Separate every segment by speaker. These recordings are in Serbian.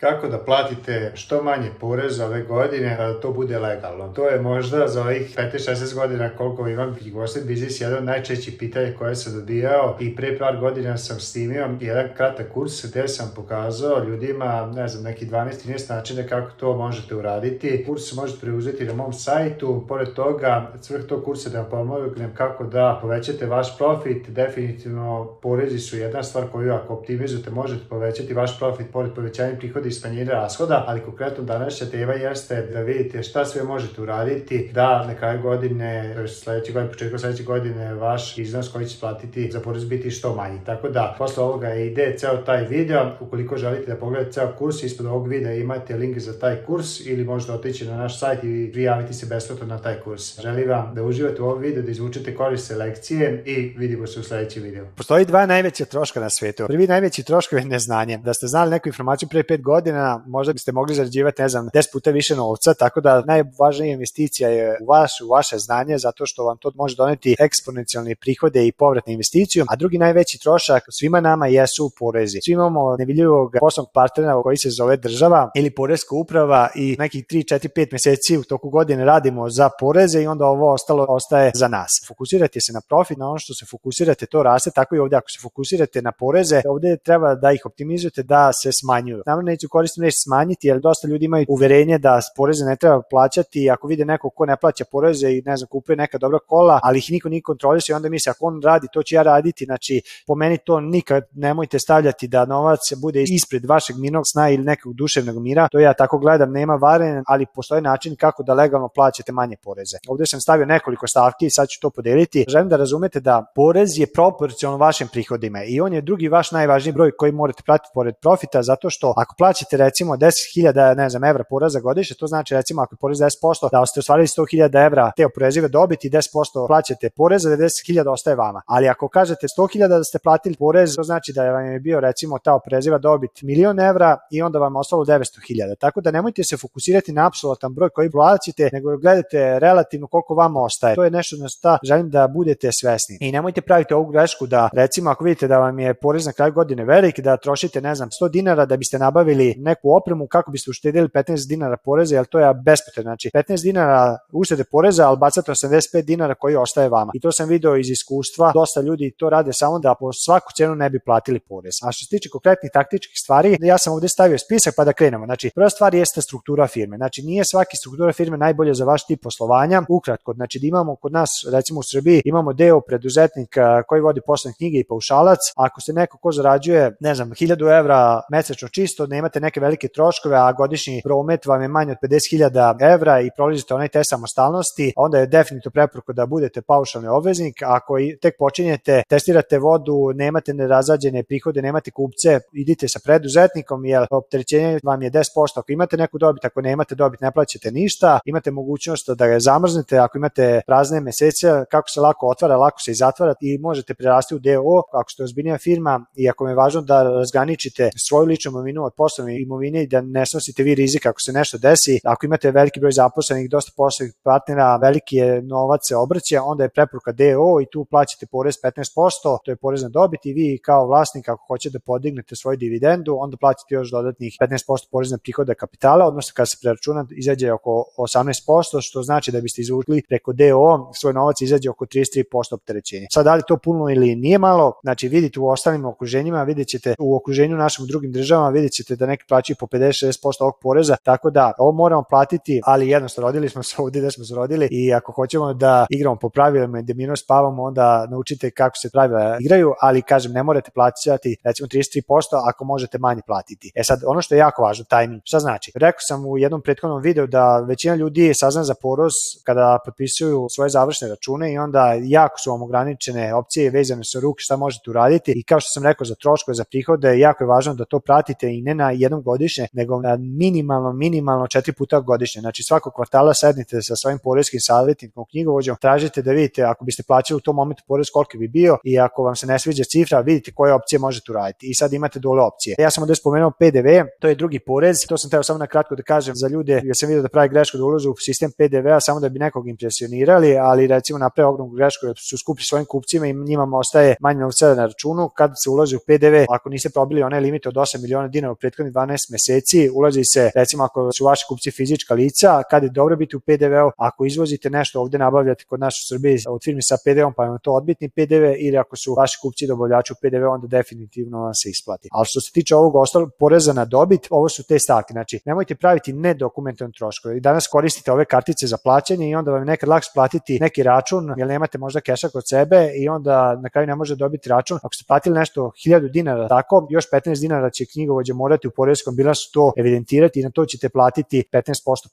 Speaker 1: kako da platite što manje poreza ove godine, a da to bude legalno. To je možda za ovih 15-16 godina koliko imam knjigovodstven biznis jedan najčešći pitanje koje sam dobijao i pre par godina sam snimio jedan kratak kurs gde sam pokazao ljudima, ne znam, neki 12-13 načina kako to možete uraditi. Kurs možete preuzeti na mom sajtu, pored toga, svrh tog kursa da vam pomognem kako da povećate vaš profit, definitivno porezi su jedna stvar koju ako optimizujete možete povećati vaš profit pored povećanja prihoda prihodi i smanjenje rashoda, ali konkretno današnja tema jeste da vidite šta sve možete uraditi da na kraju godine, to je sledeće godine, početkom sledeće godine, vaš iznos koji će platiti za porez biti što manji. Tako da, posle ovoga ide ceo taj video, ukoliko želite da pogledate ceo kurs, ispod ovog videa imate link za taj kurs ili možete otići na naš sajt i prijaviti se besplatno na taj kurs. Želim vam da uživate u ovom videu, da izvučete korist lekcije i vidimo se u sledećem videu.
Speaker 2: Postoji dva najveća troška na svetu. Prvi najveći trošak je neznanje. Da ste znali neku informaciju pre 5 godina, godina možda biste mogli zarađivati, ne znam, 10 puta više novca, tako da najvažnija investicija je u vas, u vaše znanje, zato što vam to može doneti eksponencijalne prihode i povratne investiciju, a drugi najveći trošak svima nama jesu porezi. Svi imamo nevidljivog poslovnog partnera koji se zove država ili porezka uprava i nekih 3, 4, 5 meseci u toku godine radimo za poreze i onda ovo ostalo ostaje za nas. Fokusirajte se na profit, na ono što se fokusirate, to raste, tako i ovde ako se fokusirate na poreze, ovdje treba da ih optimizujete da se smanjuju. Naravno neću mogućnosti koristim reći smanjiti, jer dosta ljudi imaju uverenje da poreze ne treba plaćati i ako vide neko ko ne plaća poreze i ne znam, kupuje neka dobra kola, ali ih niko nije kontroliše i onda misle ako on radi, to ću ja raditi, znači po meni to nikad nemojte stavljati da novac bude ispred vašeg mirnog sna ili nekog duševnog mira, to ja tako gledam, nema varen, ali postoji način kako da legalno plaćate manje poreze. Ovde sam stavio nekoliko stavki i sad ću to podeliti. Želim da razumete da porez je proporcionalno vašim prihodima i on je drugi vaš najvažniji broj koji morate pratiti pored profita zato što ako plaćate plaćate recimo 10.000 ne znam, evra poreza godišnje, to znači recimo ako je porez 10%, da ste ostvarili 100.000 evra te oporezive dobiti, 10% plaćate poreza, 90.000 ostaje vama. Ali ako kažete 100.000 da ste platili porez, to znači da vam je bio recimo ta opreziva dobit milion evra i onda vam ostalo 900.000. Tako da nemojte se fokusirati na apsolutan broj koji plaćate, nego gledajte relativno koliko vama ostaje. To je nešto na šta želim da budete svesni. I nemojte praviti ovu grešku da recimo ako vidite da vam je porez na kraju godine velik, da trošite ne znam 100 dinara da biste nabavili kupili neku opremu kako biste uštedili 15 dinara poreza, jer to je bespotrebno. Znači 15 dinara uštede poreza, ali bacate 85 dinara koji ostaje vama. I to sam video iz iskustva, dosta ljudi to rade samo da po svaku cenu ne bi platili porez. A što se tiče konkretnih taktičkih stvari, ja sam ovde stavio spisak pa da krenemo. Znači, prva stvar jeste struktura firme. Znači, nije svaki struktura firme najbolje za vaš tip poslovanja. Ukratko, znači da imamo kod nas, recimo u Srbiji, imamo deo preduzetnika koji vodi poslovne knjige i paušalac. Ako ste neko ko zarađuje, ne znam, 1000 evra mesečno čisto, nemate imate neke velike troškove, a godišnji promet vam je manje od 50.000 evra i prolazite onaj test samostalnosti, onda je definitivno preporuka da budete paušalni obveznik. Ako tek počinjete, testirate vodu, nemate nerazađene prihode, nemate kupce, idite sa preduzetnikom, jer opterećenje vam je 10%. Ako imate neku dobit, ako nemate dobit, ne plaćate ništa, imate mogućnost da ga zamrznete, ako imate prazne mesece, kako se lako otvara, lako se i zatvara i možete prerasti u DO, ako ste ozbiljnija firma i ako je važno da razgraničite svoju ličnu imovinu od poslovne imovine imovini da ne snosite vi rizik ako se nešto desi. Ako imate veliki broj zaposlenih, dosta poslovnih partnera, veliki je novac se obraća, onda je preporuka DO i tu plaćate porez 15%, to je porez na dobit i vi kao vlasnik ako hoćete da podignete svoju dividendu, onda plaćate još dodatnih 15% porez na prihoda kapitala, odnosno kada se preračuna izađe oko 18%, što znači da biste izvukli preko DO svoj novac izađe oko 33% opterećenja. Sad da li to puno ili nije malo, znači vidite u ostalim okruženjima, vidjet ćete u okruženju našim drugim državama, vidjet ćete da neki neki plaćaju po 50-60% ovog poreza, tako da ovo moramo platiti, ali jednostavno rodili smo se ovdje da smo se rodili i ako hoćemo da igramo po pravilima i da mirno spavamo, onda naučite kako se pravila igraju, ali kažem, ne morate plaćati recimo 33% ako možete manje platiti. E sad, ono što je jako važno, timing. Šta znači? Rekao sam u jednom prethodnom videu da većina ljudi sazna za poros kada potpisuju svoje završne račune i onda jako su vam ograničene opcije vezane su ruke šta možete uraditi i kao što sam rekao za troškove, za prihode, jako je važno da to pratite i ne na jednom godišnje, nego na e, minimalno, minimalno četiri puta godišnje. Znači svakog kvartala sednite sa svojim poreskim savjetnikom, knjigovođom, tražite da vidite ako biste plaćali u tom momentu porez koliko bi bio i ako vam se ne sviđa cifra, vidite koje opcije možete uraditi. I sad imate dole opcije. E, ja sam ovde spomenuo PDV, to je drugi porez, to sam teo samo na kratko da kažem za ljude, jer sam vidio da pravi grešku da ulažu u sistem PDV-a samo da bi nekog impresionirali, ali recimo naprave ogromnu grešku jer su skupi svojim kupcima i njima ostaje manje novca na računu kad se ulaže u PDV, ako niste probili onaj limit od 8 miliona dinara u prethodnim prethodnih 12 meseci ulazi se, recimo ako su vaši kupci fizička lica, kad je dobro biti u PDV-u, ako izvozite nešto ovde nabavljate kod naše Srbije od firme sa PDV-om, pa je to odbitni PDV ili ako su vaši kupci dobavljači u PDV, onda definitivno vam se isplati. Ali što se tiče ovog ostalog poreza na dobit, ovo su te stavke. Znači, nemojte praviti nedokumentan troškove. I danas koristite ove kartice za plaćanje i onda vam je nekad lakše platiti neki račun, jer nemate možda keša kod sebe i onda na kraju ne može dobiti račun. Ako ste platili nešto 1000 dinara, tako, još 15 dinara će knjigovođa morati poreskom bilansu to evidentirati i na to ćete platiti 15%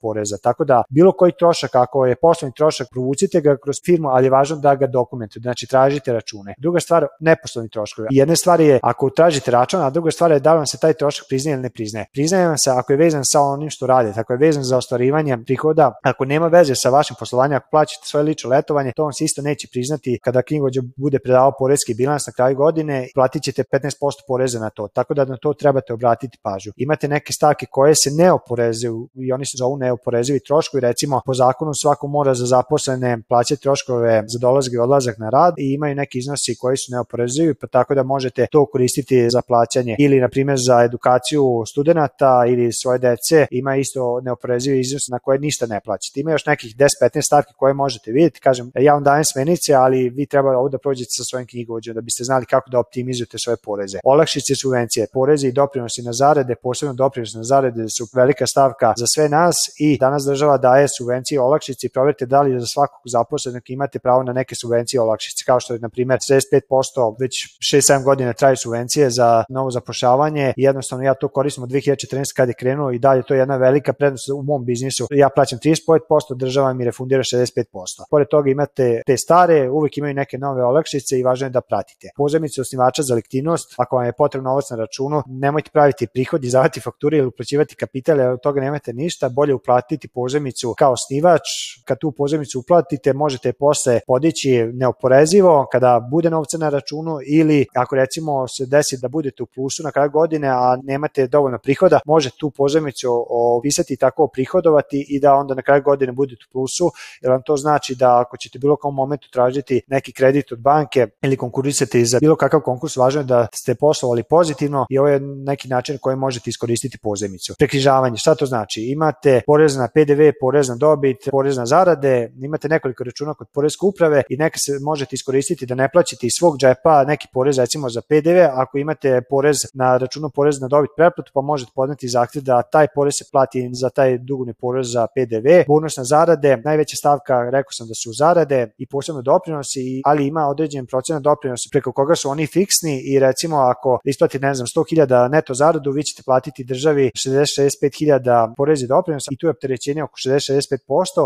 Speaker 2: poreza. Tako da bilo koji trošak, ako je poslovni trošak, provucite ga kroz firmu, ali je važno da ga dokumentujete, znači tražite račune. Druga stvar, neposlovni troškovi. Jedna stvar je ako tražite račun, a druga stvar je da vam se taj trošak priznaje ili ne priznaje. Priznaje vam se ako je vezan sa onim što radite, ako je vezan za ostvarivanje prihoda, ako nema veze sa vašim poslovanjem, ako plaćate svoje lično letovanje, to vam se isto neće priznati kada knjigovođa bude predavao poreski bilans na kraju godine, platit ćete 15% poreza na to. Tako da na to trebate obratiti pa pažnju. Imate neke stavke koje se ne oporezuju i oni se zovu neoporezivi troškovi, recimo po zakonu svako mora za zaposlene plaćati troškove za dolazak i odlazak na rad i imaju neki iznosi koji su neoporezivi, pa tako da možete to koristiti za plaćanje ili na primjer za edukaciju studenata ili svoje dece, ima isto neoporezivi iznos na koje ništa ne plaćate. Ima još nekih 10-15 stavki koje možete vidjeti, kažem, ja vam dajem smenice, ali vi treba ovo da prođete sa svojim knjigovođom da biste znali kako da optimizujete svoje poreze. Olakšice subvencije, poreze i doprinosi na zarade zarade, posebno doprinosne zarade su velika stavka za sve nas i danas država daje subvencije olakšice i proverite da li za svakog zaposlenog imate pravo na neke subvencije olakšice, kao što je na primjer 65% već 6-7 godina traju subvencije za novo zapošljavanje i jednostavno ja to koristim od 2014 kad je krenuo i dalje to je jedna velika prednost u mom biznisu. Ja plaćam 35%, država mi refundira 65%. Pored toga imate te stare, uvek imaju neke nove olakšice i važno je da pratite. Pozemice osnivača za liktivnost, ako vam je potrebno novac na računu, nemojte praviti prihod prihod, izdavati fakture ili uplaćivati kapital, jer od toga nemate ništa, bolje uplatiti pozemicu kao snivač, kad tu pozemicu uplatite možete posle podići neoporezivo kada bude novca na računu ili ako recimo se desi da budete u plusu na kraju godine, a nemate dovoljno prihoda, može tu pozemicu opisati tako prihodovati i da onda na kraju godine budete u plusu, jer vam to znači da ako ćete bilo kom momentu tražiti neki kredit od banke ili konkurisati za bilo kakav konkurs, važno je da ste poslovali pozitivno i ovo je neki način kojim možete iskoristiti pozemicu. Prekrižavanje, šta to znači? Imate porez na PDV, porez na dobit, porez na zarade, imate nekoliko računa kod porezke uprave i neka se možete iskoristiti da ne plaćate iz svog džepa neki porez recimo za PDV, ako imate porez na računu porez na dobit preplatu, pa možete podneti zahtjev da taj porez se plati za taj dugovni porez za PDV, bonus na zarade, najveća stavka, rekao sam da su zarade i posebno doprinosi, ali ima određen procenat doprinosa preko koga su oni fiksni i recimo ako isplati, ne znam 100.000 neto zaradu, vi ćete platiti državi 60-65.000 poreze doprinosa i tu je opterećenje oko 60-65%,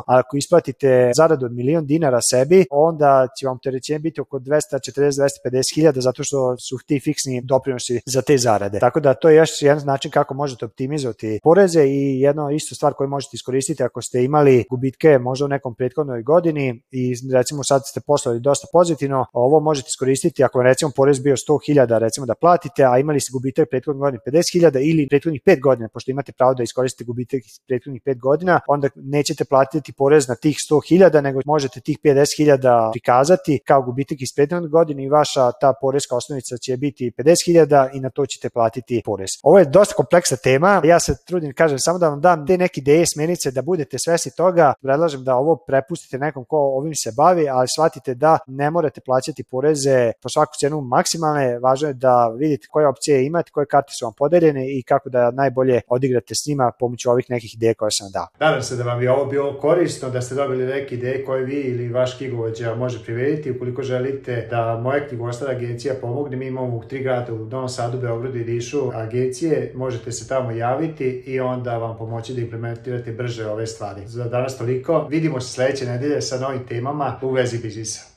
Speaker 2: a ako isplatite zaradu od milion dinara sebi, onda će vam opterećenje biti oko 240-250.000 zato što su ti fiksni doprinosi za te zarade. Tako da to je još jedan način kako možete optimizovati poreze i jedna isto stvar koju možete iskoristiti ako ste imali gubitke možda u nekom prethodnoj godini i recimo sad ste poslali dosta pozitivno, ovo možete iskoristiti ako recimo porez bio 100.000 recimo da platite, a imali ste gubitak prethodne godine 50.000, hiljada ili prethodnih 5 godina, pošto imate pravo da iskoristite gubitak iz prethodnih 5 godina, onda nećete platiti porez na tih 100 hiljada, nego možete tih 50 hiljada prikazati kao gubitak iz prethodnih godina i vaša ta porezka osnovica će biti 50 hiljada i na to ćete platiti porez. Ovo je dosta kompleksna tema, ja se trudim, kažem, samo da vam dam te neke ideje, smenice, da budete svesni toga, predlažem da ovo prepustite nekom ko ovim se bavi, ali shvatite da ne morate plaćati poreze po svaku cenu maksimalne, važno je da vidite koje opcije imate, koje karte su vam podeljene, i kako da najbolje odigrate s njima pomoću ovih nekih ideja koje sam dao.
Speaker 1: Nadam se da vam je ovo bilo korisno, da ste dobili neke ideje koje vi ili vaš knjigovođa može privediti. Ukoliko želite da moja knjigovostana agencija pomogne, mi imamo u tri grada u Novom Sadu, Beogradu i Dišu agencije, možete se tamo javiti i onda vam pomoći da implementirate brže ove stvari. Za danas toliko, vidimo se sledeće nedelje sa novim temama u vezi biznisa.